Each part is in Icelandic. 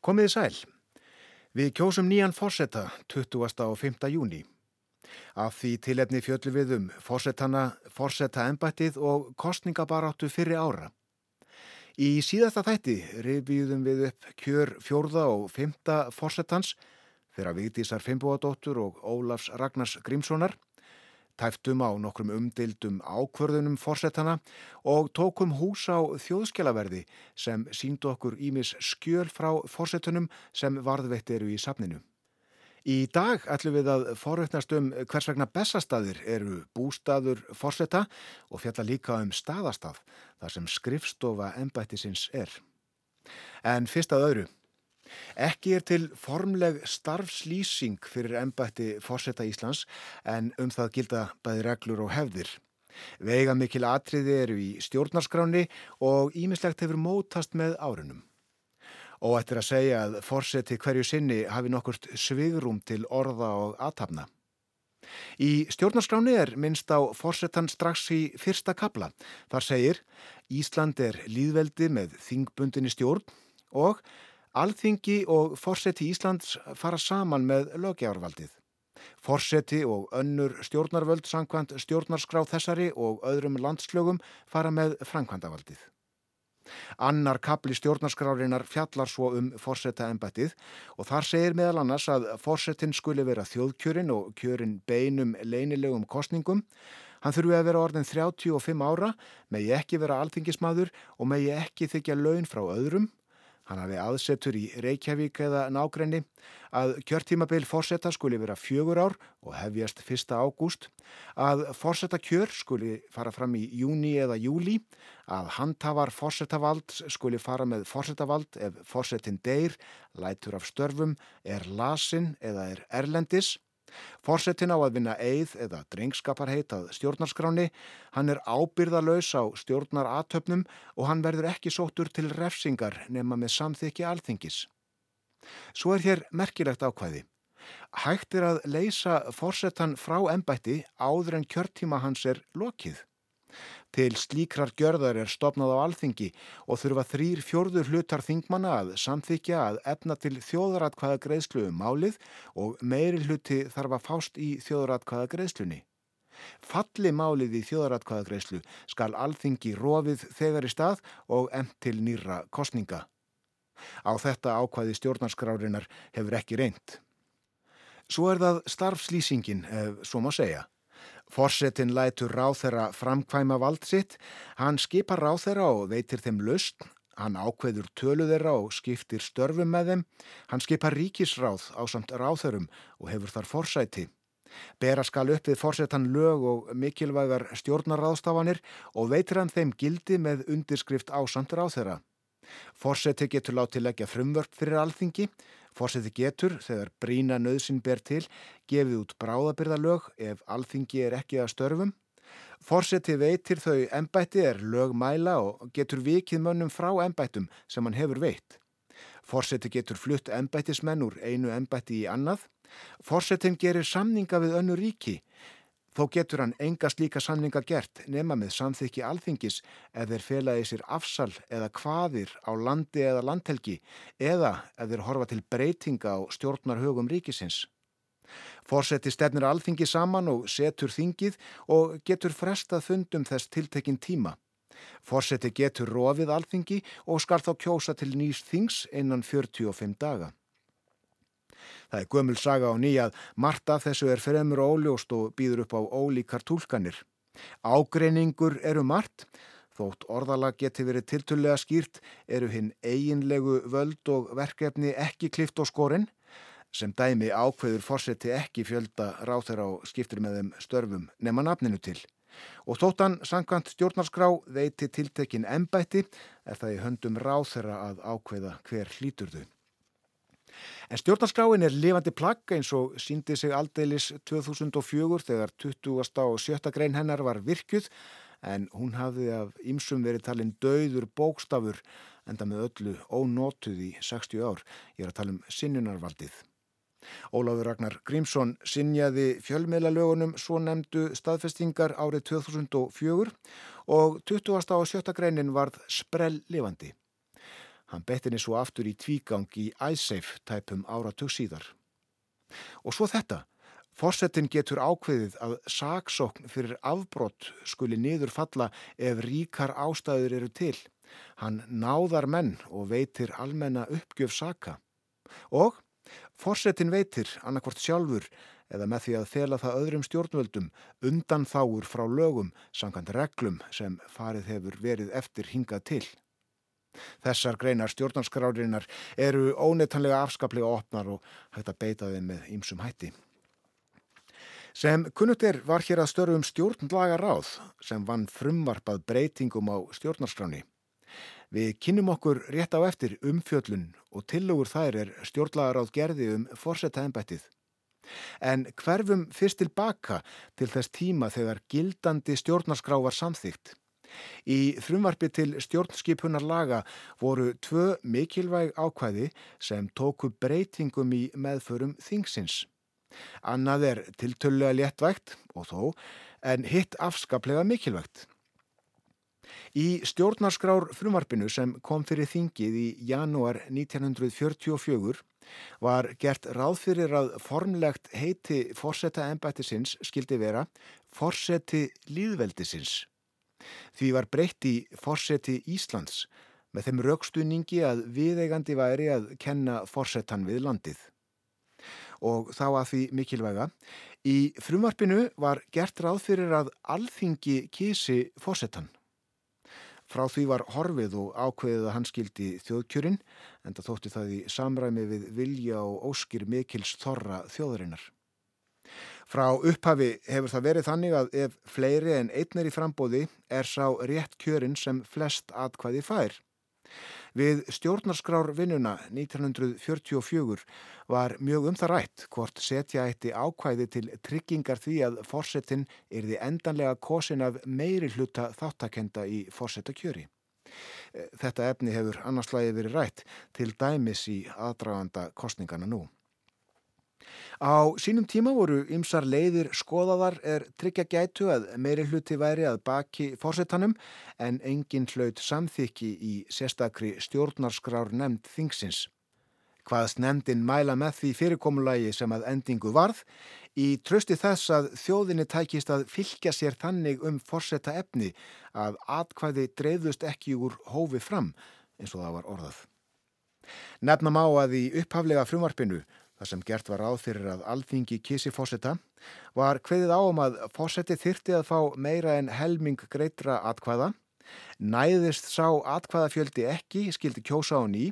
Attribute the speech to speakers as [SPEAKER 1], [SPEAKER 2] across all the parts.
[SPEAKER 1] Komiði sæl. Við kjósum nýjan fórsetta 20. og 5. júni. Af því tilefni fjöldlu við um fórsettana, fórsetta ennbættið og kostningabaráttu fyrir ára. Í síðasta þætti reyfiðum við upp kjör fjórða og fymta fórsettans þeirra Vigdísar Fimboadóttur og Ólafs Ragnars Grímssonar tæftum á nokkrum umdildum ákvörðunum fórsetana og tókum hús á þjóðskjalaverði sem síndu okkur ímis skjöl frá fórsetunum sem varðveitt eru í safninu. Í dag ætlum við að forveitnast um hvers vegna bestastaðir eru bústaður fórseta og fjalla líka um staðastaf þar sem skrifstofa ennbættisins er. En fyrst að öðru. Ekki er til formleg starfslýsing fyrir ennbætti fórseta Íslands en um það gilda bæði reglur og hefðir. Veiga mikil atriði eru í stjórnarskráni og ímislegt hefur mótast með árunum. Og ættir að segja að fórseti hverju sinni hafi nokkurt svigrum til orða og aðtapna. Í stjórnarskráni er minnst á fórsetan strax í fyrsta kabla. Þar segir Ísland er líðveldi með þingbundinni stjórn og Alþingi og Forseti Íslands fara saman með löggjárvaldið. Forseti og önnur stjórnarvöld sangkvæmt stjórnarskrá þessari og öðrum landslögum fara með framkvæmdavaldið. Annar kapli stjórnarskrárinar fjallar svo um forseta embættið og þar segir meðal annars að forsetin skuli vera þjóðkjörin og kjörin beinum leinilegum kostningum. Hann þurfi að vera orðin 35 ára, megi ekki vera alþingismadur og megi ekki þykja laun frá öðrum Hann hafi aðsetur í Reykjavík eða nágrenni að kjörtímabil fórsetta skuli vera fjögur ár og hefjast 1. ágúst, að fórsetta kjör skuli fara fram í júni eða júli, að handhafar fórsettavald skuli fara með fórsettavald ef fórsettin deyr, lætur af störfum, er lasin eða er erlendis, Forsetin á að vinna eið eða drengskaparheit að stjórnarskráni, hann er ábyrðalös á stjórnaratöfnum og hann verður ekki sóttur til refsingar nema með samþykki alþingis. Svo er hér merkilegt ákvæði. Hægt er að leysa forsetan frá ennbætti áður en kjörtíma hans er lokið. Til slíkrar gjörðar er stopnað á alþingi og þurfa þrýr fjörður hlutar þingmanna að samþykja að efna til þjóðratkvæða greiðslu um málið og meiri hluti þarf að fást í þjóðratkvæða greiðslunni. Falli málið í þjóðratkvæða greiðslu skal alþingi rofið þegar í stað og enn til nýra kostninga. Á þetta ákvæði stjórnarskrárinar hefur ekki reynd. Svo er það starfslýsingin, ef svo má segja. Forsetin lætur ráþeira framkvæma vald sitt, hann skipar ráþeira og veitir þeim lust, hann ákveður töluðeira og skiptir störfum með þeim, hann skipar ríkisráð á samt ráþeirum og hefur þar forsæti. Bera skal upp við forsetan lög og mikilvægar stjórnarráðstafanir og veitir hann þeim gildi með undirskrift á samt ráþeira. Forseti getur látið leggja frumvörp fyrir alþingi, Fórseti getur, þegar brína nöðsin ber til, gefið út bráðabyrðalög ef alþingi er ekki að störfum. Fórseti veitir þau ennbætti er lögmæla og getur vikið mönnum frá ennbættum sem hann hefur veitt. Fórseti getur flutt ennbættismenn úr einu ennbætti í annað. Fórsetin gerir samninga við önnu ríki. Þó getur hann enga slíka samninga gert nema með samþykki alþingis eða þeir felaði sér afsal eða hvaðir á landi eða landhelgi eða eða þeir horfa til breytinga á stjórnarhugum ríkisins. Fórseti stefnir alþingi saman og setur þingið og getur frestað fundum þess tiltekinn tíma. Fórseti getur rofið alþingi og skal þá kjósa til nýst þings innan 45 daga. Það er gömul saga á nýjað, Marta þessu er fremur óljóst og býður upp á ólíkar tólkanir. Ágreiningur eru margt, þótt orðalag geti verið tiltullega skýrt eru hinn eiginlegu völd og verkefni ekki klift á skorinn, sem dæmi ákveður fórseti ekki fjölda ráþeir á skiptir með þeim störfum nema nafninu til. Og þóttan sangkvæmt stjórnarskrá veiti tiltekin embætti er það í höndum ráþeira að ákveða hver hlítur þau. En stjórnarskráin er lifandi plagg eins og síndi sig aldeilis 2004 þegar 20. og 7. grein hennar var virkjuð en hún hafði af ýmsum verið talin döður bókstafur enda með öllu ónótuð í 60 ár. Ég er að tala um sinnunarvaldið. Óláður Ragnar Grímsson sinjaði fjölmiðlalögunum svo nefndu staðfestingar árið 2004 og 20. og 7. greinin varð sprell lifandi. Hann bettinni svo aftur í tvígang í æsseif tæpum áratug síðar. Og svo þetta. Forsetin getur ákveðið að saksókn fyrir afbrott skuli niður falla ef ríkar ástæður eru til. Hann náðar menn og veitir almenna uppgjöf saka. Og forsetin veitir annarkvort sjálfur eða með því að fela það öðrum stjórnvöldum undan þáur frá lögum sangant reglum sem farið hefur verið eftir hingað til. Þessar greinar stjórnarskrárinar eru óneitanlega afskaplega opnar og hægt að beita þeim með ýmsum hætti. Sem kunnutt er var hér að störfum stjórnlaga ráð sem vann frumvarpað breytingum á stjórnarskráni. Við kynum okkur rétt á eftir umfjöllun og tilugur þær er stjórnlaga ráð gerði um forsetta ennbættið. En hverfum fyrst tilbaka til þess tíma þegar gildandi stjórnarskrá var samþygt. Í frumvarfi til stjórnskipunar laga voru tvö mikilvæg ákvæði sem tóku breytingum í meðförum þingsins. Annað er tiltölulega léttvægt og þó, en hitt afskaplega mikilvægt. Í stjórnarskrár frumvarpinu sem kom fyrir þingið í janúar 1944 var gert ráð fyrir að formlegt heiti forsetta ennbættisins skildi vera forseti líðveldisins. Því var breytt í forseti Íslands með þeim raukstuðningi að viðeigandi væri að kenna forsetan við landið. Og þá að því mikilvæga, í frumvarpinu var gert ráð fyrir að alþingi kísi forsetan. Frá því var horfið og ákveðið að hann skildi þjóðkjörin en það þótti það í samræmi við vilja og óskir mikils þorra þjóðurinnar. Frá upphafi hefur það verið þannig að ef fleiri en einnir í frambóði er sá rétt kjörin sem flest atkvæði fær. Við stjórnarskrárvinnuna 1944 var mjög um það rætt hvort setja eitti ákvæði til tryggingar því að fórsetin er því endanlega kosin af meiri hluta þáttakenda í fórsetakjöri. Þetta efni hefur annarslægi verið rætt til dæmis í aðdraganda kostningana nú. Á sínum tíma voru ymsar leiðir skoðaðar er tryggja gætu að meiri hluti væri að baki fórsetanum en engin hlaut samþykki í sérstakri stjórnarskrár nefnd þingsins. Hvaðst nefndin mæla með því fyrirkomulagi sem að endingu varð í trösti þess að þjóðinni tækist að fylgja sér þannig um fórseta efni að atkvæði dreifðust ekki úr hófi fram eins og það var orðað. Nefna má að í upphaflega frumvarpinu þar sem gert var ráð fyrir að alþingi kísi fósetta, var hveðið á um að fósetti þyrti að fá meira en helming greitra atkvæða, næðist sá atkvæðafjöldi ekki skildi kjósa á ný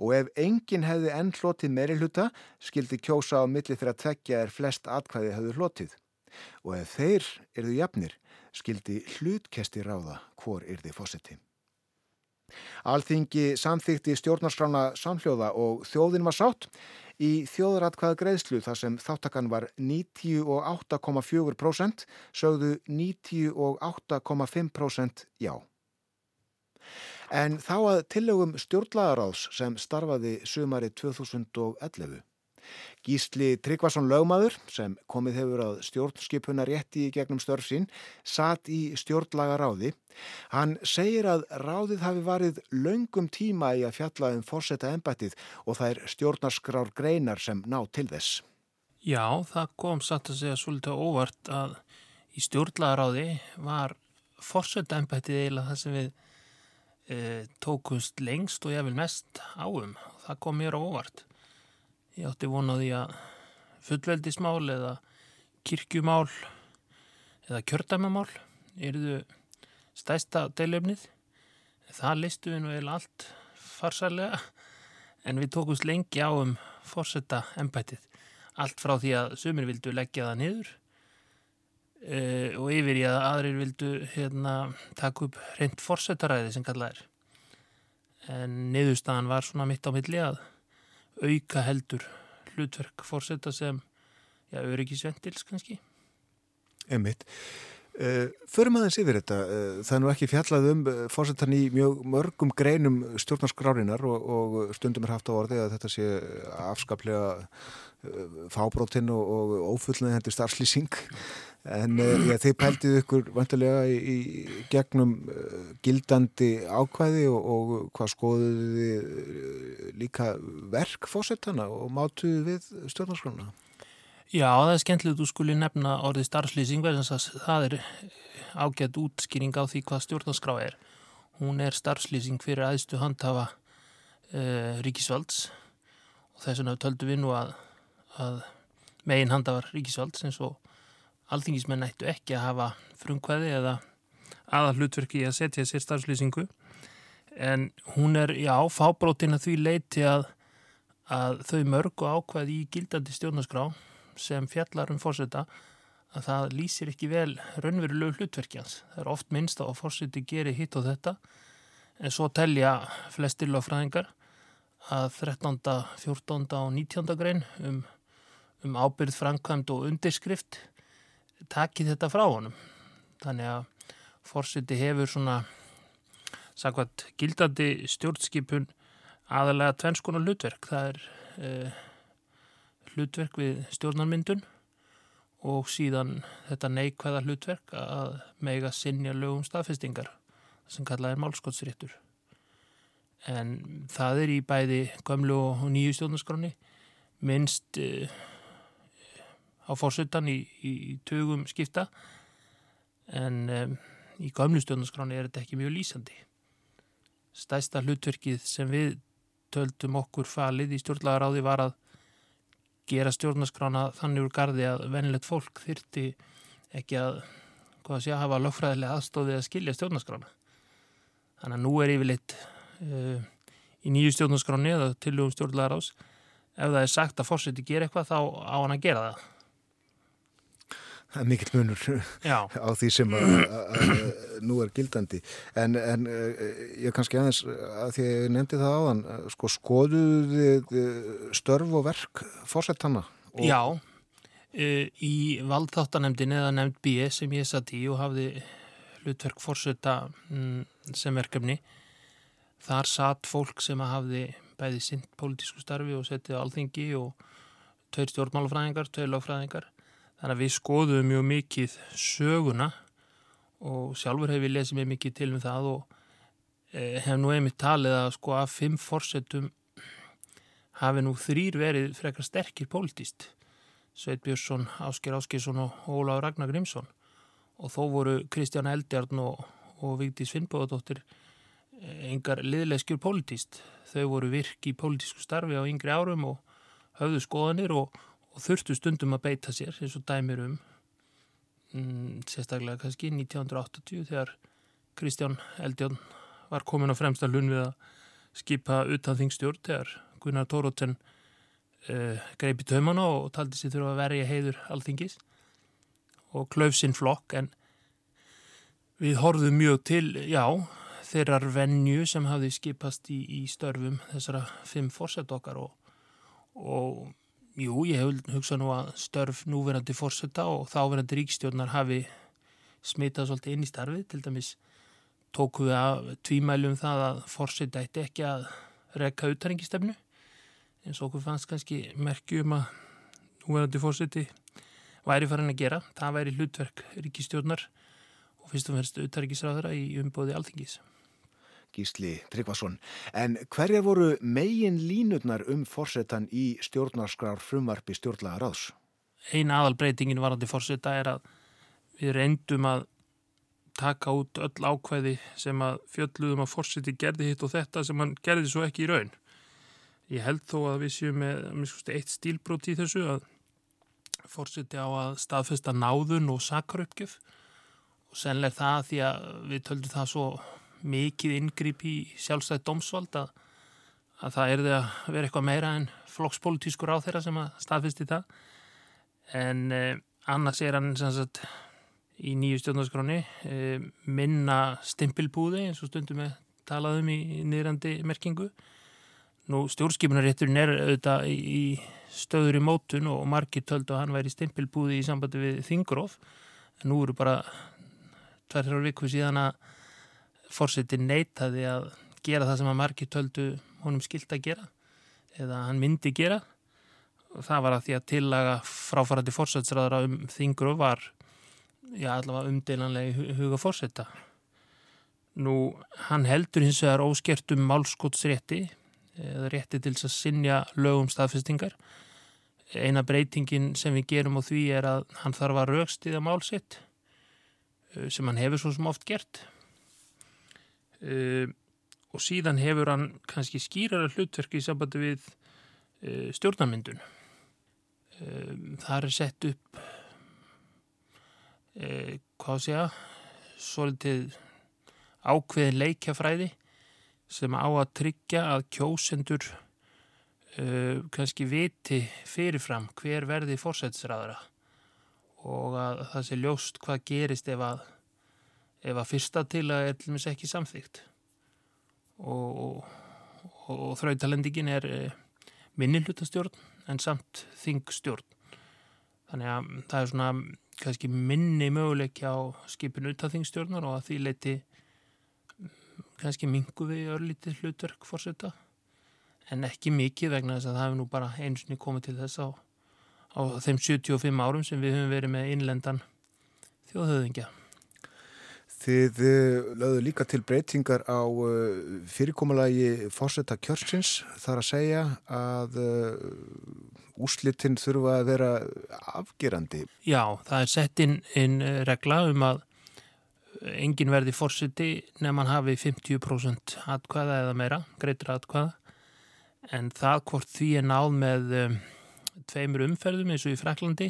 [SPEAKER 1] og ef enginn hefði enn hlotið meiri hluta skildi kjósa á milli þegar að tvekja er flest atkvæði hefðu hlotið. Og ef þeir erðu jafnir skildi hlutkesti ráða hvor erði fósetti. Alþingi samþykti stjórnarskrána samhljóða og þjóðin var sátt í þjóðratkvað greiðslu þar sem þáttakann var 98,4% sögðu 98,5% já. En þá að tillögum stjórnlagaráðs sem starfaði sumari 2011 Gísli Tryggvason lögmaður sem komið hefur að stjórnskipuna rétti í gegnum störf sín satt í stjórnlaga ráði. Hann segir að ráðið hafi varið laungum tíma í að fjalla um fórseta ennbættið og það er stjórnarskrár greinar sem ná til þess.
[SPEAKER 2] Já, það kom satt að segja svolítið óvart að í stjórnlaga ráði var fórseta ennbættið eiginlega það sem við e, tókumst lengst og ég vil mest áum. Það kom mér óvart. Ég átti vonaði að fullveldismál eða kirkjumál eða kjördæmamál eruðu stæsta deilöfnið. Það listu við nú eða allt farsarlega en við tókumst lengi á um fórsetta ennbætið. Allt frá því að sumir vildu leggja það niður uh, og yfir í að aðrir vildu hérna, taka upp reynd fórsetaræði sem kallað er. En niðurstaðan var svona mitt á milli að auka heldur hlutverk fórseta sem ja, öryggisvendils kannski.
[SPEAKER 1] Emmitt. Uh, förum aðeins yfir þetta, uh, það er nú ekki fjallað um uh, fórsetan í mjög mörgum greinum stjórnarskrárinar og, og stundum er haft á orði að þetta sé afskaplega fábrótinn og, og ófullnið hendur starfslýsing en ja, þið pæltið ykkur vantilega í, í gegnum gildandi ákvæði og, og hvað skoðuði líka verk fórsetana og mátuði við stjórnarskrána?
[SPEAKER 2] Já, það er skemmtilegt að þú skuli nefna orðið starfslýsing verðan að það er ágætt útskýring á því hvað stjórnarskrá er. Hún er starfslýsing fyrir aðstu handhafa uh, ríkisvalds og þess vegna töldu við nú að, að megin handhafar ríkisvalds eins og alþingismenn nættu ekki að hafa frumkvæði eða aða hlutverki að setja sér starfslýsingu en hún er, já, fábrótin að því leiti að, að þau mörgu ákvæði í gildandi stjórnarskrá sem fjallar um fórseta að það lýsir ekki vel raunverulegu hlutverkjans. Það er oft minnst að fórseti gerir hitt og þetta en svo telja flestir lögfræðingar að 13., 14. og 19. grein um, um ábyrð, framkvæmd og undirskrift taki þetta frá honum. Þannig að fórseti hefur svona sakvært gildandi stjórnskipun aðalega tvennskona hlutverk. Það er eh, hlutverk við stjórnarmyndun og síðan þetta neikvæða hlutverk að mega sinja lögum staðfestingar sem kallað er málskottsréttur. En það er í bæði gömlu og nýju stjórnarskráni minnst uh, á fórsuttan í, í, tögum skipta en um, í gömlu stjórnarskráni er þetta ekki mjög lýsandi. Stæsta hlutverkið sem við töldum okkur falið í stjórnlagaráði var að gera stjórnaskrána þannig úr gardi að venilegt fólk þyrti ekki að, hvað sé að hafa lögfræðilega aðstóðið að skilja stjórnaskrána. Þannig að nú er yfirleitt uh, í nýju stjórnaskráni eða tilugum stjórnlegar ás ef það er sagt að fórseti gera eitthvað þá á hann að gera það.
[SPEAKER 1] Mikill munur Já. á því sem að, að, að nú er gildandi en, en eh, ég kannski aðeins að því að ég nefndi það áðan sko skoðuðu eh, störf og verk fórsettana?
[SPEAKER 2] Og... Já, eh, í valdþáttanemdin eða nefnd B sem ég satt í og hafði hlutverk fórsetta mm, sem verkefni þar satt fólk sem hafði bæði sint pólitísku starfi og settið alþingi og tveir stjórnmálafræðingar, tveir lögfræðingar Þannig að við skoðum mjög mikið söguna og sjálfur hefur við lesið mjög mikið til um það og e, hef nú einmitt talið að sko að fimm fórsetum hafi nú þrýr verið frekar sterkir pólitíst. Sveit Björnsson, Ásker Áskersson og Óláður Ragnar Grímsson og þó voru Kristján Eldjarn og, og Vigdís Finnbóðadóttir engar liðleskjur pólitíst. Þau voru virk í pólitísku starfi á yngri árum og höfðu skoðanir og og þurftu stundum að beita sér eins og dæmir um mm, sérstaklega kannski 1980 þegar Kristján Eldjón var komin á fremsta hlun við að skipa utan þingstjórn þegar Gunnar Tórótsen uh, greipi taumana og taldi sér þurfa að verja heiður alþingis og klauf sinn flokk. En við horfum mjög til, já, þeirrar vennju sem hafði skipast í, í störfum þessara fimm fórsett okkar og, og Jú, ég hef hugsað nú að störf núverandi fórsetta og þáverandi ríkstjórnar hafi smitað svolítið inn í starfið. Til dæmis tóku við að tvímælum það að fórsetta eitt ekki að rekka uttaringistefnu eins og okkur fannst kannski merkjum að núverandi fórseti væri farin að gera. Það væri hlutverk ríkistjórnar og fyrst og fyrst uttaringisráðara í umbóði alþingis.
[SPEAKER 1] Gísli Tryggvason. En hverjar voru megin línutnar um fórsetan í stjórnarskrar frumvarfi stjórnlaga ráðs?
[SPEAKER 2] Eina aðalbreytingin varandi fórseta er að við reyndum að taka út öll ákvæði sem að fjöldluðum að fórseti gerði hitt og þetta sem hann gerði svo ekki í raun. Ég held þó að við séum með, með skusti, eitt stílbrót í þessu að fórseti á að staðfesta náðun og sakaröpgjöf og senlega það því að við töldum það svo mikið ingripp í sjálfstæði domsvald að, að það er það að vera eitthvað meira en flokkspolítískur á þeirra sem að staðfist í það. En eh, annars er hann sagt, í nýju stjórnarskráni eh, minna stimpilbúði eins og stundum við talaðum í nýrandi merkingu. Nú stjórnskipunarétturinn er auðvitað í, í stöður í mótun og margir töldu að hann væri stimpilbúði í sambandi við þingróf nú eru bara tverjar viku síðan að fórsetin neytaði að gera það sem að margir töldu honum skilt að gera eða hann myndi gera og það var að því að tillaga fráfarandi fórsetsræðara um þingru var já, allavega umdeilanlega huga fórseta. Nú, hann heldur hins vegar óskert um málskótsrétti eða rétti til þess að sinja lögum staðfestingar. Eina breytingin sem við gerum á því er að hann þarf að raukstiða málsitt eh, sem hann hefur svo sem oft gert. Uh, og síðan hefur hann kannski skýrara hlutverki í sambandi við uh, stjórnarmyndun. Uh, það er sett upp, uh, hvað sé að, svolítið ákveðin leikjafræði sem á að tryggja að kjósendur kannski viti fyrirfram hver verði fórsætsræðara og að það sé ljóst hvað gerist ef að, ef að fyrsta til að er til meins ekki samþygt og, og, og þrautalendingin er eh, minni hlutastjórn en samt þingstjórn. Þannig að það er svona kannski minni möguleiki á skipinu út af þingstjórnar og að því leiti kannski mingu við örlítið hlutverk fórseta en ekki mikið vegna þess að það hefur nú bara einsinni komið til þess á, á þeim 75 árum sem við höfum verið með innlendan þjóðhauðingja.
[SPEAKER 1] Þið eh, lögðu líka til breytingar á eh, fyrirkommalagi fórsetta kjörsins þar að segja að eh, úslitinn þurfa að vera afgerandi.
[SPEAKER 2] Já, það er sett inn, inn regla um að engin verði fórseti nefn að hafi 50% atkvæða eða meira, greitur atkvæða en það hvort því er náð með um, tveimur umferðum eins og í Fraklandi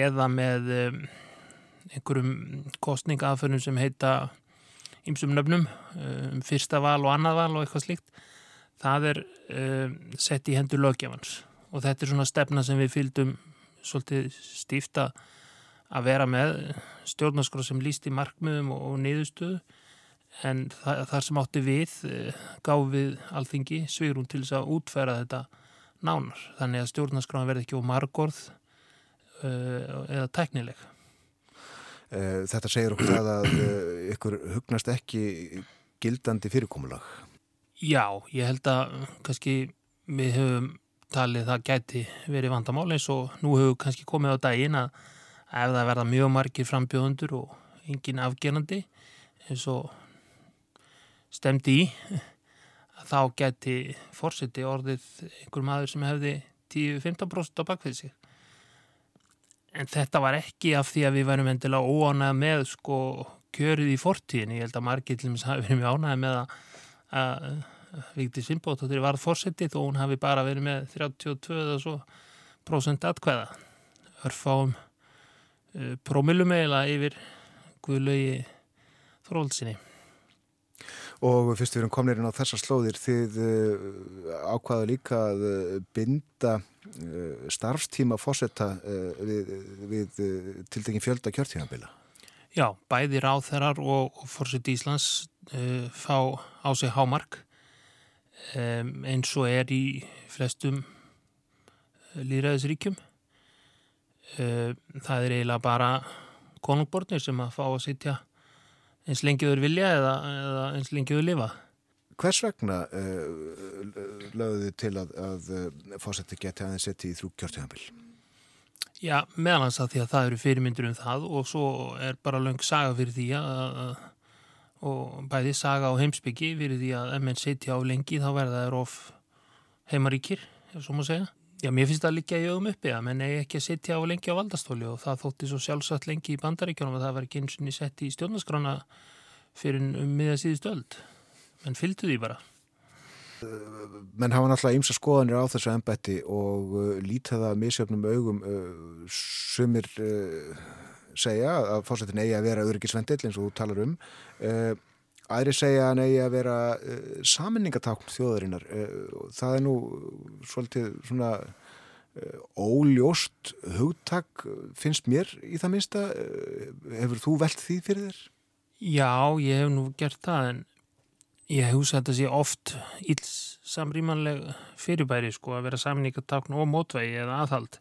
[SPEAKER 2] eða með um, einhverjum kostningaðförnum sem heita ymsum nöfnum, um, fyrsta val og annað val og eitthvað slíkt. Það er um, sett í hendur lögjafans og þetta er svona stefna sem við fylgdum svolítið stífta að vera með stjórnarskóra sem líst í markmiðum og, og niðurstöðu en það, þar sem átti við uh, gáð við alþingi svigrún til þess að útfæra þetta nánar. Þannig að stjórnarskóra verði ekki á margorð uh, eða teknileg.
[SPEAKER 1] Eh, þetta segir okkur það að eh, ykkur hugnast ekki gildandi fyrirkomulag.
[SPEAKER 2] Já, ég held að kannski við höfum talið það gæti verið vandamál eins og nú hefur kannski komið á daginn að ef það verða mjög margir frambjóðundur og engin afgerandi eins og stemdi í þá gæti fórseti orðið einhver maður sem hefði 10-15% á bakvið sig en þetta var ekki af því að við værum endilega óánæða með sko kjörið í fortíðin, ég held að margir til þess að við erum ánæða með að, að Vigdís Finnbóttur var fórsetið og hún hafi bara verið með 32% atkvæða. Örfáum uh, prómilum eila yfir Guðlaugi Þrólsinni
[SPEAKER 1] Og fyrst við erum komnirinn á þessar slóðir þið uh, ákvaða líka að uh, binda uh, starfstíma fósetta uh, við, við tildegin fjölda kjörtímanbila.
[SPEAKER 2] Já, bæði ráþerar og, og fórsett Íslands fá á sig hámark um, eins og er í flestum líðræðisríkjum. Það er eiginlega bara konungbornir sem að fá að sitja eins lengiður vilja eða, eða eins lengiður lifa.
[SPEAKER 1] Hvers vegna uh, lögðu þið til að, að fósetti geti aðeins setti í þrjú kjörtíðanbíl?
[SPEAKER 2] Já, meðalans að því að það eru fyrirmyndur um það og svo er bara löng saga fyrir því að, að og bæði saga á heimsbyggi fyrir því að ef menn setja á lengi þá verða það of heimaríkir, ef svo má segja. Já, mér finnst það líka í ögum uppi að menn eigi ekki að setja á lengi á valdastóli og það þótti svo sjálfsagt lengi í bandaríkjónum að það var ekki eins og niður sett í stjórnaskrána fyrir um miða síðust öld. Menn fylgdu því bara.
[SPEAKER 1] Menn hafa náttúrulega ymsa skoðanir á þessu ennbætti og uh, lítaða misjöfnum augum uh, sumir uh, segja að fórsetin eigi að vera öryggisvendill eins og þú talar um. Uh, Æri segja að hann eigi að vera uh, saminningatákn þjóðarinnar. Uh, það er nú svolítið svona uh, óljóst hugtak finnst mér í það minsta. Hefur þú velt því fyrir þér?
[SPEAKER 2] Já, ég hef nú gert það en ég hugsa að þetta sé oft íls samrýmanleg fyrirbæri sko að vera saminningatákn og mótvægi eða aðhald.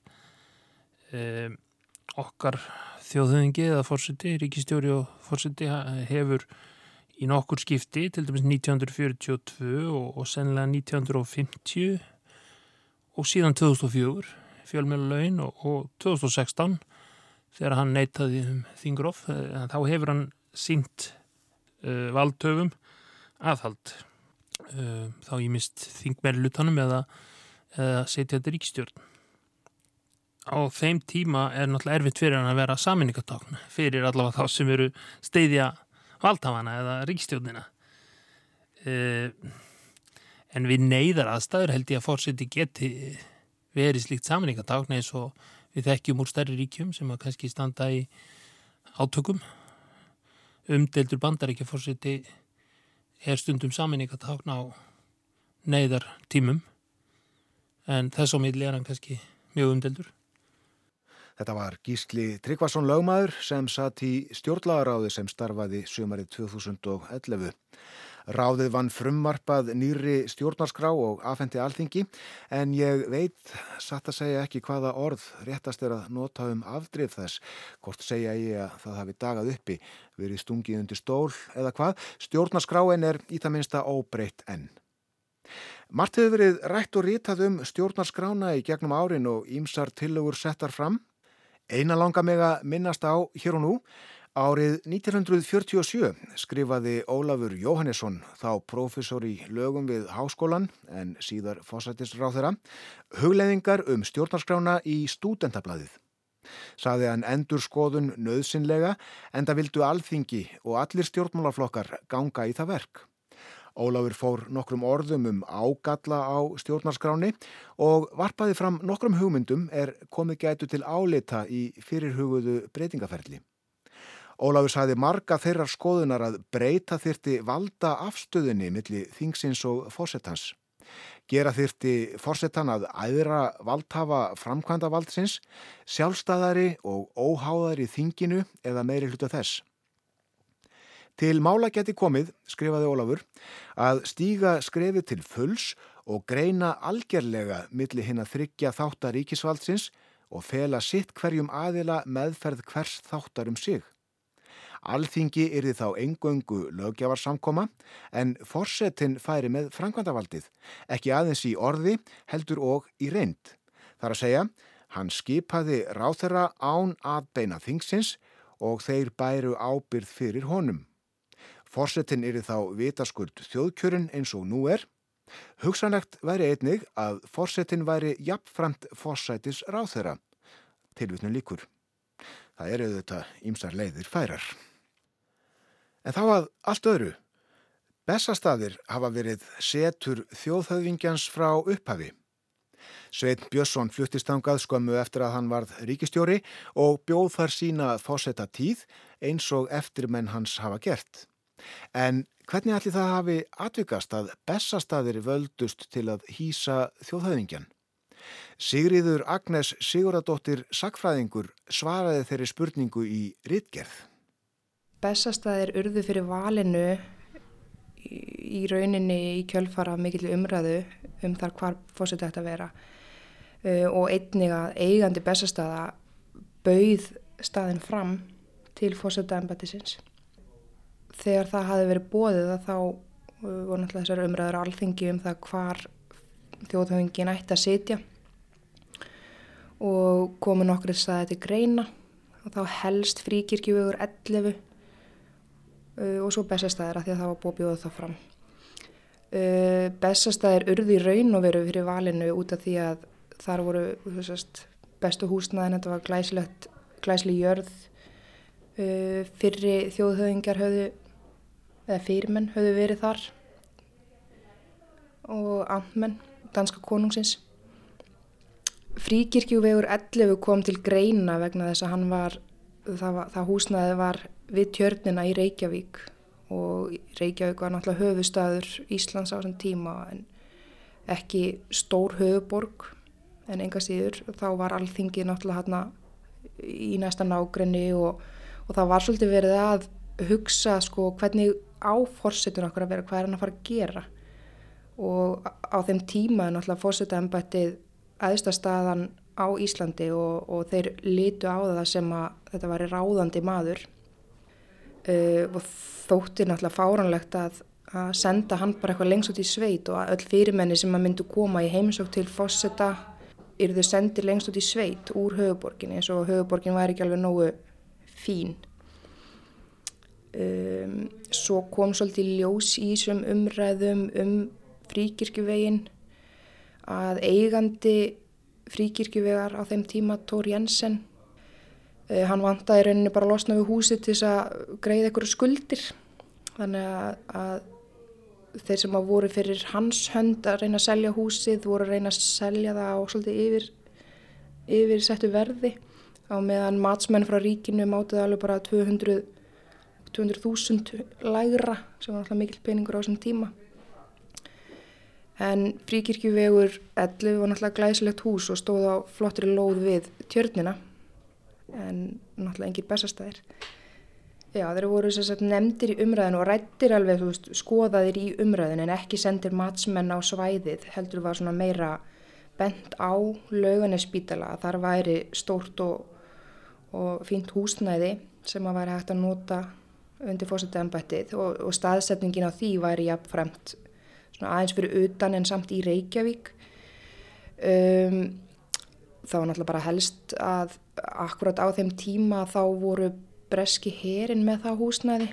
[SPEAKER 2] Okkar þjóðhauðingi eða fórsiti, ríkistjóri og fórsiti hefur í nokkur skipti, til dæmis 1942 og, og sennilega 1950 og síðan 2004 fjölmjölulegin og, og 2016 þegar hann neytaði um þingrof, eh, þá hefur hann sínt uh, valdtöfum aðhald uh, þá ég mist þingmerri lutanum eða, eða setja þetta ríkstjórn á þeim tíma er náttúrulega erfitt fyrir hann að vera saminningatákn fyrir allavega þá sem eru steyðja valdhafana eða ríkstjórnina uh, en við neyðar aðstæður held ég að fórseti geti verið slíkt saminningatákn eins og við þekkjum úr stærri ríkjum sem að kannski standa í átökum umdeldur bandaríkja fórseti er stundum saminning að tákna á neyðar tímum en þess á milli er hann kannski mjög umdeldur.
[SPEAKER 1] Þetta var Gísli Tryggvason lögmaður sem satt í stjórnlagaráði sem starfaði sömarið 2011. Ráðið vann frumvarpað nýri stjórnarskrá og afhendi alþingi en ég veit satt að segja ekki hvaða orð réttast er að nota um afdrif þess. Hvort segja ég að það hafi dagað uppi, verið stungið undir stól eða hvað. Stjórnarskráin er í það minsta óbreytt enn. Mart hefur verið rætt og rítað um stjórnarskrána í gegnum árin og ímsar tillögur settar fram. Eina langa meg að minnast á hér og nú Árið 1947 skrifaði Ólafur Jóhannesson, þá profesor í lögum við háskólan en síðar fósættisráð þeirra, hugleðingar um stjórnarskrána í stúdentablaðið. Saði hann endur skoðun nöðsynlega en það vildu alþingi og allir stjórnmálaflokkar ganga í það verk. Ólafur fór nokkrum orðum um ágalla á stjórnarskráni og varpaði fram nokkrum hugmyndum er komið gætu til álita í fyrirhuguðu breytingaferli. Ólafur sagði marga þeirrar skoðunar að breyta þyrti valda afstöðunni millir þingsins og fórsetans. Gera þyrti fórsetan að æðra valdhafa framkvæmda valdsins, sjálfstæðari og óháðari þinginu eða meiri hluta þess. Til mála geti komið, skrifaði Ólafur, að stíga skrefi til fulls og greina algerlega millir hinn að þryggja þáttar ríkisvaldsins og fela sitt hverjum aðila meðferð hvers þáttar um sig. Alþingi er þið þá engöngu lögjafarsamkoma en forsetin færi með framkvæmdavaldið, ekki aðeins í orði heldur og í reynd. Þar að segja, hann skipaði ráþera án að beina þingsins og þeir bæru ábyrð fyrir honum. Forsetin er þá vitaskuld þjóðkjörun eins og nú er. Hugsanlegt væri einnig að forsetin væri jafnframt forsætis ráþera. Tilvitnum líkur. Það eru þetta ímsar leiðir færar. En þá að allt öðru. Bessastaðir hafa verið setur þjóðhauðingjans frá upphafi. Sveit Björnsson fluttist angað skömmu eftir að hann varð ríkistjóri og bjóð þar sína fósetta tíð eins og eftirmenn hans hafa gert. En hvernig allir það hafi atvikast að bessastaðir völdust til að hýsa þjóðhauðingjan? Sigriður Agnes Siguradóttir Sakfræðingur svaraði þeirri spurningu í Ritgerð.
[SPEAKER 3] Bessastæðir urðu fyrir valinu í rauninni í kjölfara mikill umræðu um þar hvar fórsett þetta vera og einnig að eigandi Bessastæða bauð staðin fram til fórsetaðanbættisins. Þegar það hafi verið bóðið þá uh, voru náttúrulega þessar umræður alþengi um það hvar þjóðhauðingin ætti að sitja og komu nokkur staði til greina og þá helst fríkirkjúvegur 11 uh, og svo bestastæðir að því að það var búið bjóða það fram. Uh, bestastæðir urði raun og veru fyrir valinu út af því að þar voru veist, bestu húsnaðin, þetta var glæsli jörð, fyrri þjóðhauðingar höfðu, eða fyrirmenn höfðu verið þar og amtmenn, danska konungsins. Fríkirkjúvegur 11 kom til greina vegna þess að hann var, það, það húsnaði var við tjörnina í Reykjavík og Reykjavík var náttúrulega höfustadur Íslands á þessum tíma en ekki stór höfuborg en enga síður þá var allþingi náttúrulega hérna í næsta nágrenni og, og það var svolítið verið að hugsa sko hvernig áforsetun okkur að vera hvað er hann að fara að gera og á þeim tíma er náttúrulega fórsetambættið aðstastaðan á Íslandi og, og þeir litu á það sem að þetta var ráðandi maður uh, og þótti náttúrulega fáranlegt að, að senda hann bara eitthvað lengst út í sveit og öll fyrirmenni sem að myndu koma í heimsók til fósetta eru þau sendir lengst út í sveit úr höfuborginni eins og höfuborgin væri ekki alveg nógu fín. Um, svo kom svolítið ljós í þessum umræðum um fríkirkjuvegin að eigandi fríkirkjuvegar á þeim tíma Tór Jensen uh, hann vantaði rauninni bara að losna við húsi til þess að greiða einhverju skuldir. Þannig að, að þeir sem að voru fyrir hans hönd að reyna að selja húsið voru að reyna að selja það á svolítið yfir, yfir settu verði. Á meðan matsmenn frá ríkinu mátuði alveg bara 200 200.000 lægra sem var alltaf mikil peningur á þessum tíma En fríkirkjuvegur 11 var náttúrulega glæsilegt hús og stóð á flottri lóð við tjörnina en náttúrulega engir bestastæðir. Já, þeir voru sérstaklega nefndir í umræðinu og rættir alveg, veist, skoðaðir í umræðinu en ekki sendir matsmenn á svæðið. Heldur var svona meira bent á lauganespítala að þar væri stórt og, og fínt húsnæði sem að væri hægt að nota undir fórsættið ennbættið og, og staðsetningin á því væri jafnframt aðeins fyrir utan en samt í Reykjavík. Um, þá var náttúrulega bara helst að akkurat á þeim tíma þá voru breski herin með það húsnæði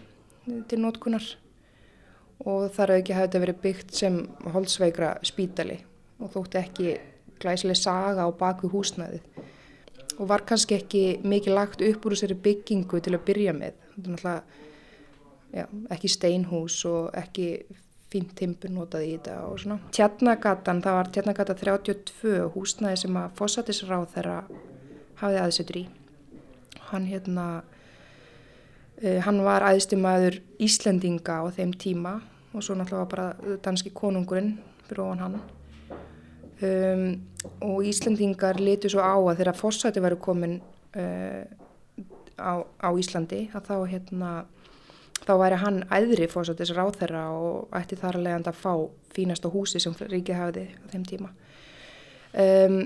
[SPEAKER 3] til nótkunar og þar hefði ekki hafði verið byggt sem holdsveikra spítali og þótti ekki glæsileg saga á baku húsnæði og var kannski ekki mikið lagt upp úr þessari byggingu til að byrja með. Þetta er náttúrulega já, ekki steinhús og ekki fínt timpur notaði í þetta og svona. Tjarnagatan, það var Tjarnagata 32 húsnaði sem að fósatisráð þeirra hafið aðsettur í. Hann hérna, uh, hann var aðstumæður Íslendinga á þeim tíma og svo náttúrulega bara danski konungurinn fyrir ofan hann. Um, og Íslendingar litu svo á að þeirra fósati varu komin uh, á, á Íslandi að þá hérna þá væri hann æðri fórsættis ráð þeirra og ætti þar að leiðanda að fá fínasta húsi sem ríkið hafiði á þeim tíma. Um,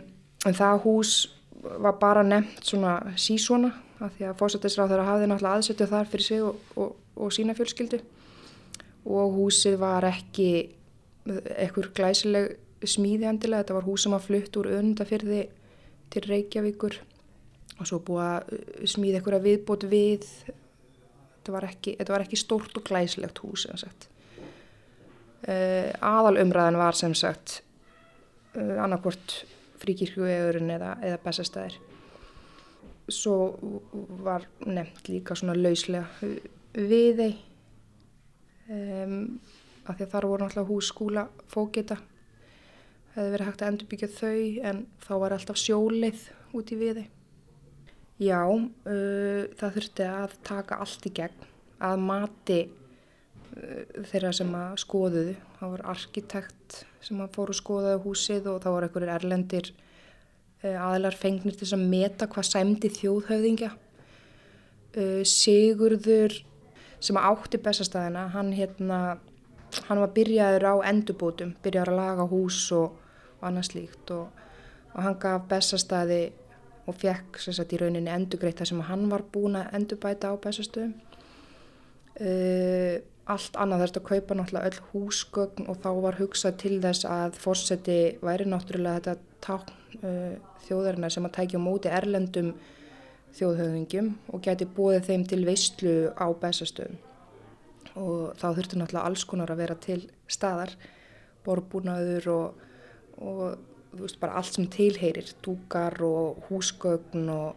[SPEAKER 3] en það hús var bara nefnt svona sísona af því að fórsættis ráð þeirra hafiði náttúrulega aðsettu þar fyrir sig og, og, og sína fjölskyldu og húsið var ekki ekkur glæsileg smíði endilega, þetta var hús sem var flutt úr öndafyrði til Reykjavíkur og svo búið að smíði ekkur að viðbót við þetta var ekki, þetta var ekki stórt og glæslegt hús sem sagt. Uh, aðal umræðan var sem sagt uh, annarkvort fríkirkjuegurinn eða, eða bestastæðir svo var nefnt líka svona lauslega við þeim um, af því að þar voru náttúrulega hús skúla fókita hefði verið hægt að endurbyggja þau en þá var alltaf sjólið út í við þeim Já, uh, það þurfti að taka allt í gegn að mati uh, þeirra sem að skoðuðu. Það var arkitekt sem að fóru að skoðaðu húsið og það voru einhverjir erlendir uh, aðlar fengnir til að meta hvað sæmdi þjóðhauðingja. Uh, Sigurður sem átti bestastæðina, hann, hérna, hann var byrjaður á endurbótum, byrjaður að laga hús og, og annað slíkt og, og hann gaf bestastæði og fekk sagt, í rauninni endugreitt það sem hann var búin að endurbæta á bæsastöðum. Uh, allt annað þurfti að kaupa náttúrulega öll húsgögn og þá var hugsað til þess að fórseti væri náttúrulega þetta tákn uh, þjóðarinnar sem að tækja móti erlendum þjóðhauðingjum og geti búið þeim til veistlu á bæsastöðum. Og þá þurfti náttúrulega alls konar að vera til staðar, borbúnaður og, og veist allt sem tilheyrir, dúkar og húsgögn og,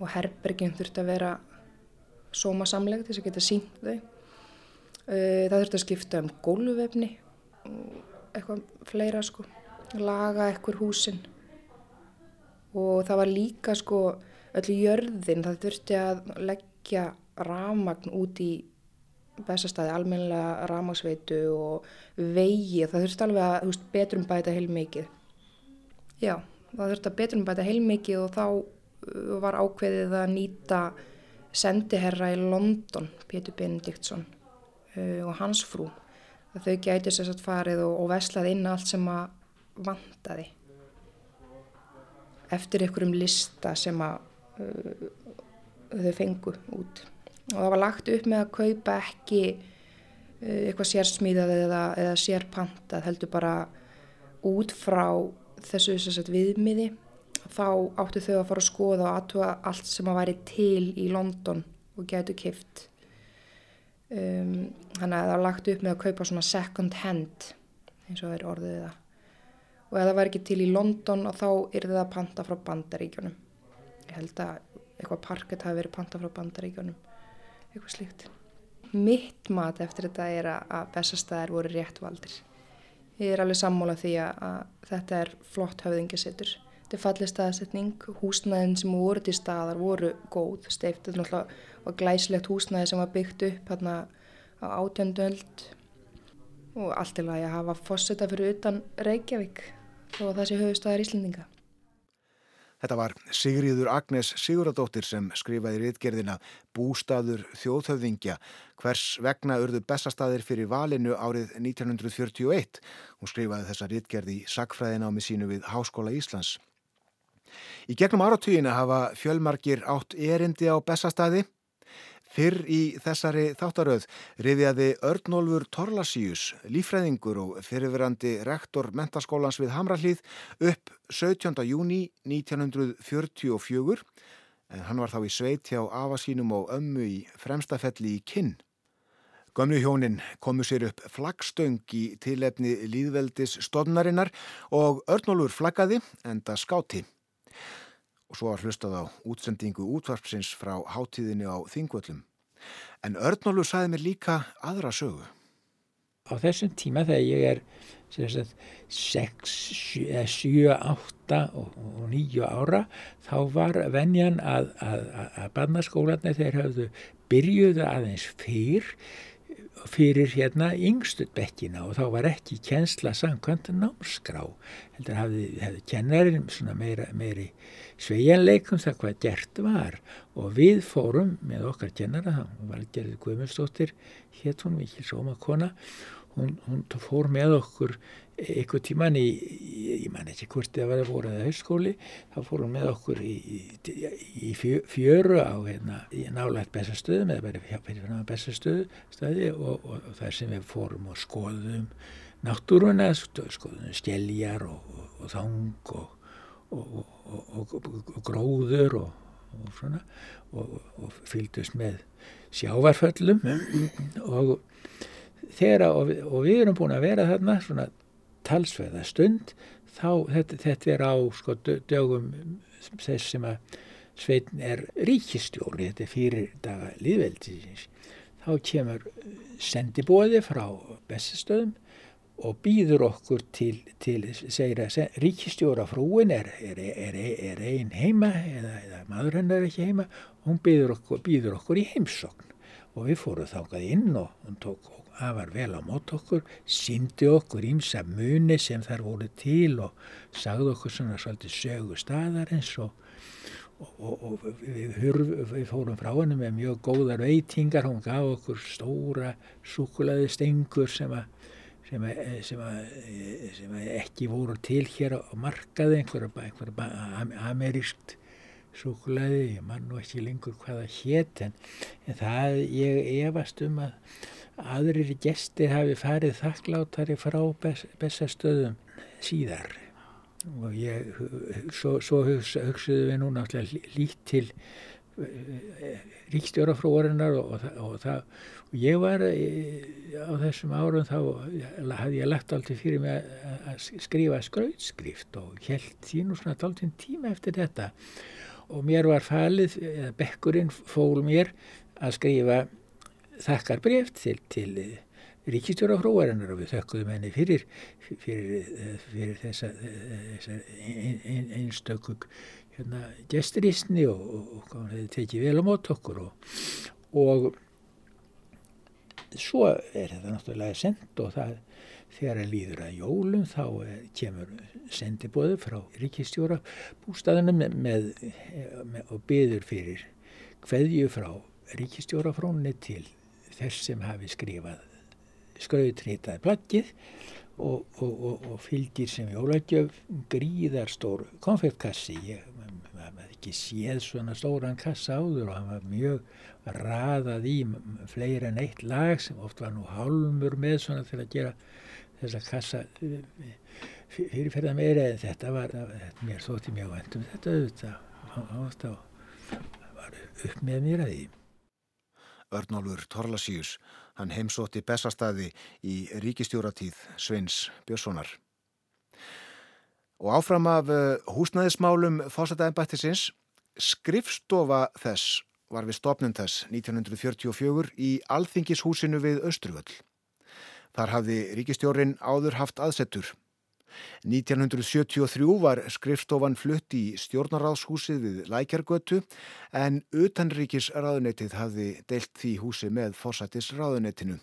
[SPEAKER 3] og herbergin þurft að vera sómasamleg til þess að geta sínt þau. Uh, það þurft að skipta um góluvefni og eitthvað fleira sko, laga eitthvað húsin og það var líka sko öllu jörðin, það þurfti að leggja ramagn út í bestastæði, almennilega ramagsveitu og vegi, það þurfti alveg að veist, betrum bæta heil mikið. Já, það þurfti að betrum bæta heilmikið og þá uh, var ákveðið að nýta sendiherra í London, Pétur Benediktsson uh, og hans frú. Að þau gæti sérstaklega farið og, og veslað inn allt sem að vantaði. eftir einhverjum lista sem að uh, þau fengu út og það var lagt upp með að kaupa ekki uh, eitthvað sérsmíðað eða, eða sérpantað heldur bara út frá þessu sagt, viðmiði þá áttu þau að fara að skoða og aðtúa allt sem að væri til í London og getur kift um, þannig að það lagt upp með að kaupa svona second hand eins og er orðið það. Og ef það væri ekki til í London þá er það að panta frá bandaríkjónum ég held að eitthvað parket hafi verið panta frá bandaríkjónum eitthvað slíkt. Mitt mat eftir þetta er að bestastæðar voru rétt valdir ég er alveg sammála því að þetta er flott höfðingasettur þetta er fallið staðsetning, húsnæðin sem voru til staðar voru góð, steift, þetta er náttúrulega glæslegt húsnæði sem var byggt upp hérna á átjöndöld og allt til að ég hafa fósita fyrir utan Reykjavík þó að það sé höfustæðar Íslendinga.
[SPEAKER 1] Þetta var Sigriður Agnes Siguradóttir sem skrifaði riðgerðina Bústaður þjóðhöfðingja hvers vegna urðu bestastæðir fyrir valinu árið 1941. Hún skrifaði þessa riðgerði í sagfræðinámi sínu við Háskóla Íslands. Í gegnum áratugina hafa fjölmarkir átt erindi á bestastæði. Fyrr í þessari þáttaröð riðjaði Örnólfur Torlasíus, lífræðingur og fyrirverandi rektor mentaskólans við Hamrallíð upp 17. júni 1944 en hann var þá í sveit hjá afasínum og ömmu í fremstafelli í Kinn. Gömnu hjónin komu sér upp flaggstöng í tilefni líðveldis stofnarinnar og Örnólfur flaggaði enda skáti og svo var hlustað á útsendingu útvarpsins frá hátíðinu á Þingvöllum. En Örnólu saði mér líka aðra sögu.
[SPEAKER 4] Á þessum tíma þegar ég er 6, 7, 8 og 9 ára þá var venjan að, að, að barnaskólanir þeir hafðu byrjuðu aðeins fyrr fyrir hérna yngstu bekkina og þá var ekki kjensla samkvæmt námskrá heldur hafði, hefði kennarinn meira, meiri sveigjanleikum það hvað gert var. Og við fórum með okkar kennara það var gerðið Guðmundsdóttir hétt hún mikil sómakona hún, hún fór með okkur einhver tíman í, ég man ekki hvort það var að voru að hausskóli þá fór hún með okkur í, í, í fjöru á hérna, nálægt bestastöðum eða bara fyrir bestastöðu og, og, og þar sem við fórum og skoðum náttúruna, skoðum stjeljar og, og þang og gróður og svona og fylgdust með sjávarföllum og þegar og við erum búin að vera þarna svona talsveða stund þá þetta, þetta er á sko dögum þess sem að sveitin er ríkistjóri þetta er fyrir daga líðveldisins þá kemur sendibóði frá bestastöðum og býður okkur til, til segir að ríkistjóra frúin er, er, er, er ein heima eða, eða maður hennar er ekki heima og hún býður okkur, býður okkur í heimsokn og við fórum þákað inn og hún tók afar vel á mót okkur, síndi okkur ímsa muni sem þar voru til og sagði okkur svona svolítið sögu staðarins og, og, og, við, hurf, við fórum frá henni með mjög góðar veitingar, hún gaf okkur stóra súkulaði stengur sem að sem, sem, sem ekki voru til hér á markaði, einhverja einhver amerískt súkulaði, ég man nú ekki lengur hvaða hétt en, en það ég efast um að aðrir gestir hafi farið þakklátari frá bestastöðum síðar. Og ég, svo, svo hugsaðu við nú náttúrulega lít til eh, ríkstjórafróarinnar og, og, og, það, og ég var eh, á þessum árum þá hafði ég lagt alltaf fyrir mig að skrifa skrautskrift og held því nú svona alltaf tíma eftir þetta. Og mér var falið, eða bekkurinn fól mér að skrifa þakkar breft til, til eh, ríkistjóra fróarinnar og við þökkuðum henni fyrir, fyrir, eh, fyrir þessa, þessa ein, ein, einstöku hérna, gesturísni og, og, og tekið vel á mót okkur og, og svo er þetta náttúrulega sendt og það þegar það líður að jólum þá kemur sendibóðu frá ríkistjóra bústæðunum með, með, með, og byður fyrir hverju frá ríkistjórafrónni til þess sem hafi skrifað skrautritaði plaggið og, og, og, og fylgir sem jólagjöf gríðarstór konfektkassi ég ekki séð svona stóran kassa áður og hann var mjög raðað í fleiri en eitt lag sem oft var nú hálmur með svona til að gera þessa kassa eh, fyrirferða meira en þetta var, mér þótti mjög vendum þetta auðvitað var upp með mér að því.
[SPEAKER 1] Örnólfur Torlasíus, hann heimsótti bestastæði í ríkistjóratíð Sveins Björnssonar. Og áfram af eh, húsnæðismálum fósættaðinbættisins, skrifstofa þess var við stopnum þess 1944 í Alþingishúsinu við Östruvöll. Þar hafði ríkistjórin áður haft aðsettur 1973 var skrifstofan flutt í stjórnaráðshúsið við Lækjargötu en utanríkisráðunetið hafði deilt því húsi með fórsættisráðunetinu.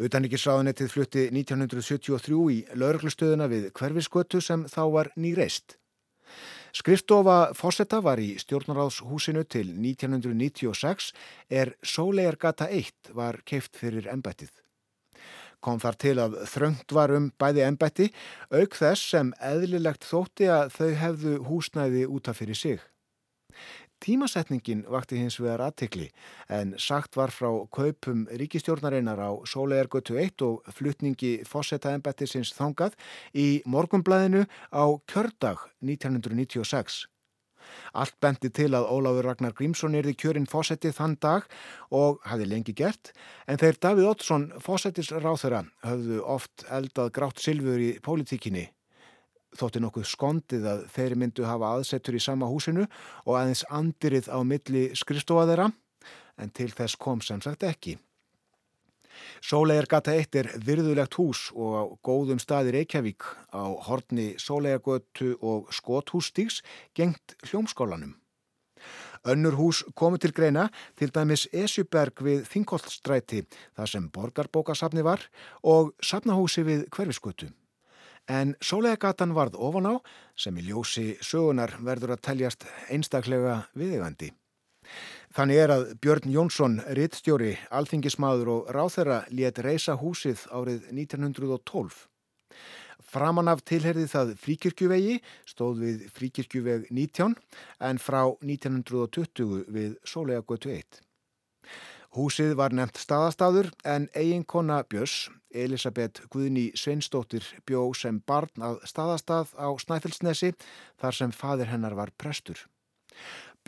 [SPEAKER 1] Utanríkisráðunetið flutti 1973 í lauruglustöðuna við Hverfisgötu sem þá var nýreist. Skrifstofa fórsetta var í stjórnaráðshúsinu til 1996 er Sólegargata 1 var keift fyrir embættið kom þar til að þröngt var um bæði ennbætti, auk þess sem eðlilegt þótti að þau hefðu húsnæði útaf fyrir sig. Tímasetningin vakti hins vegar aðtikli en sagt var frá kaupum ríkistjórnarinnar á Sólegargötu 1 og flutningi fósetta ennbættisins þangað í morgumblæðinu á kjördag 1996. Allt bendi til að Ólafur Ragnar Grímsson erði kjörinn fósettið þann dag og hafi lengi gert en þeir Davíð Ótsson fósettis ráþöra höfðu oft eldað grátt silfur í pólitíkinni. Þótti nokkuð skondið að þeir myndu hafa aðsettur í sama húsinu og aðeins andirið á milli skristofa þeirra en til þess kom sem sagt ekki. Sólegargata 1 er virðulegt hús og á góðum staði Reykjavík á horni Sólegargötu og Skothússtíks gengt hljómskólanum. Önnur hús komu til greina til dæmis Esjuberg við Þingoltstræti þar sem borgarbókasafni var og safnahúsi við Hverfisgötu. En Sólegargatan varð ofan á sem í ljósi sögunar verður að teljast einstaklega viðegandi. Þannig er að Björn Jónsson, rittstjóri, alþingismadur og ráþera létt reysa húsið árið 1912. Framan af tilherði það fríkirkjuvegi stóð við fríkirkjuveg 19 en frá 1920 við Sólega götu 1. Húsið var nefnt staðastadur en eiginkona Björns, Elisabeth Guðni Sveinstóttir, bjó sem barn að staðastað á Snæfellsnesi þar sem fadir hennar var prestur.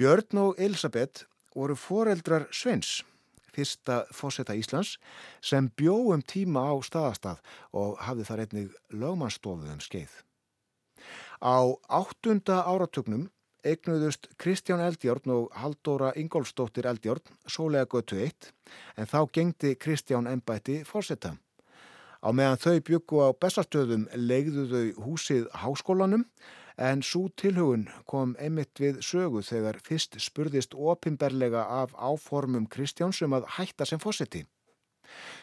[SPEAKER 1] Björn og Elisabeth voru foreldrar Sveins, fyrsta fósetta Íslands, sem bjóum tíma á staðastað og hafði þar einnig lögmannstofið um skeið. Á áttunda áratögnum eignuðust Kristján Eldjórn og Haldóra Ingólfsdóttir Eldjórn sólega götu eitt en þá gengdi Kristján ennbætti fórsetta. Á meðan þau byggu á bestastöðum legðu þau húsið háskólanum en svo tilhugun kom einmitt við sögu þegar fyrst spurðist opimberlega af áformum Kristjáns um að hætta sem fósetti.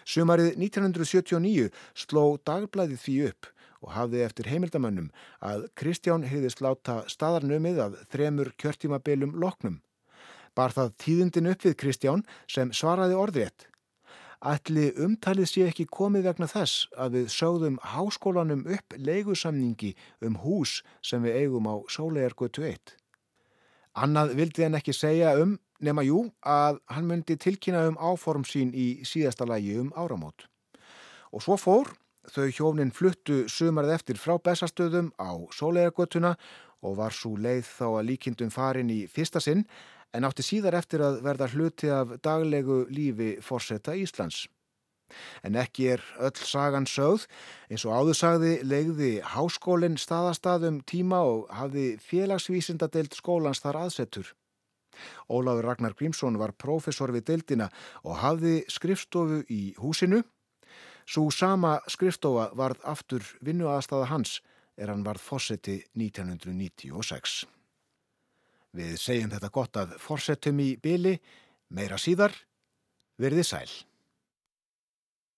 [SPEAKER 1] Sumarið 1979 sló dagblæðið því upp og hafði eftir heimildamönnum að Kristján hefðist láta staðarnumið að þremur kjörtímabilum loknum. Bar það tíðindin upp við Kristján sem svaraði orðrétt. Ætli umtalið sé ekki komið vegna þess að við sögðum háskólanum upp leigusamningi um hús sem við eigum á Sólegargötu 1. Annað vildi hann ekki segja um nema jú að hann myndi tilkynna um áform sín í síðasta lægi um áramót. Og svo fór þau hjónin fluttu sumarð eftir frá bestastöðum á Sólegargötuna og var svo leið þá að líkindum farin í fyrsta sinn en átti síðar eftir að verða hluti af daglegu lífi fórseta Íslands. En ekki er öll sagan sögð, eins og áðursagði legði háskólinn staðastadum tíma og hafði félagsvísindadeild skólans þar aðsettur. Ólafur Ragnar Grímsson var profesor við deildina og hafði skrifstofu í húsinu. Svo sama skrifstofa varð aftur vinnuaðstafa hans er hann varð fórseti 1996. Við segjum þetta gott að forsettum í byli, meira síðar, verði sæl.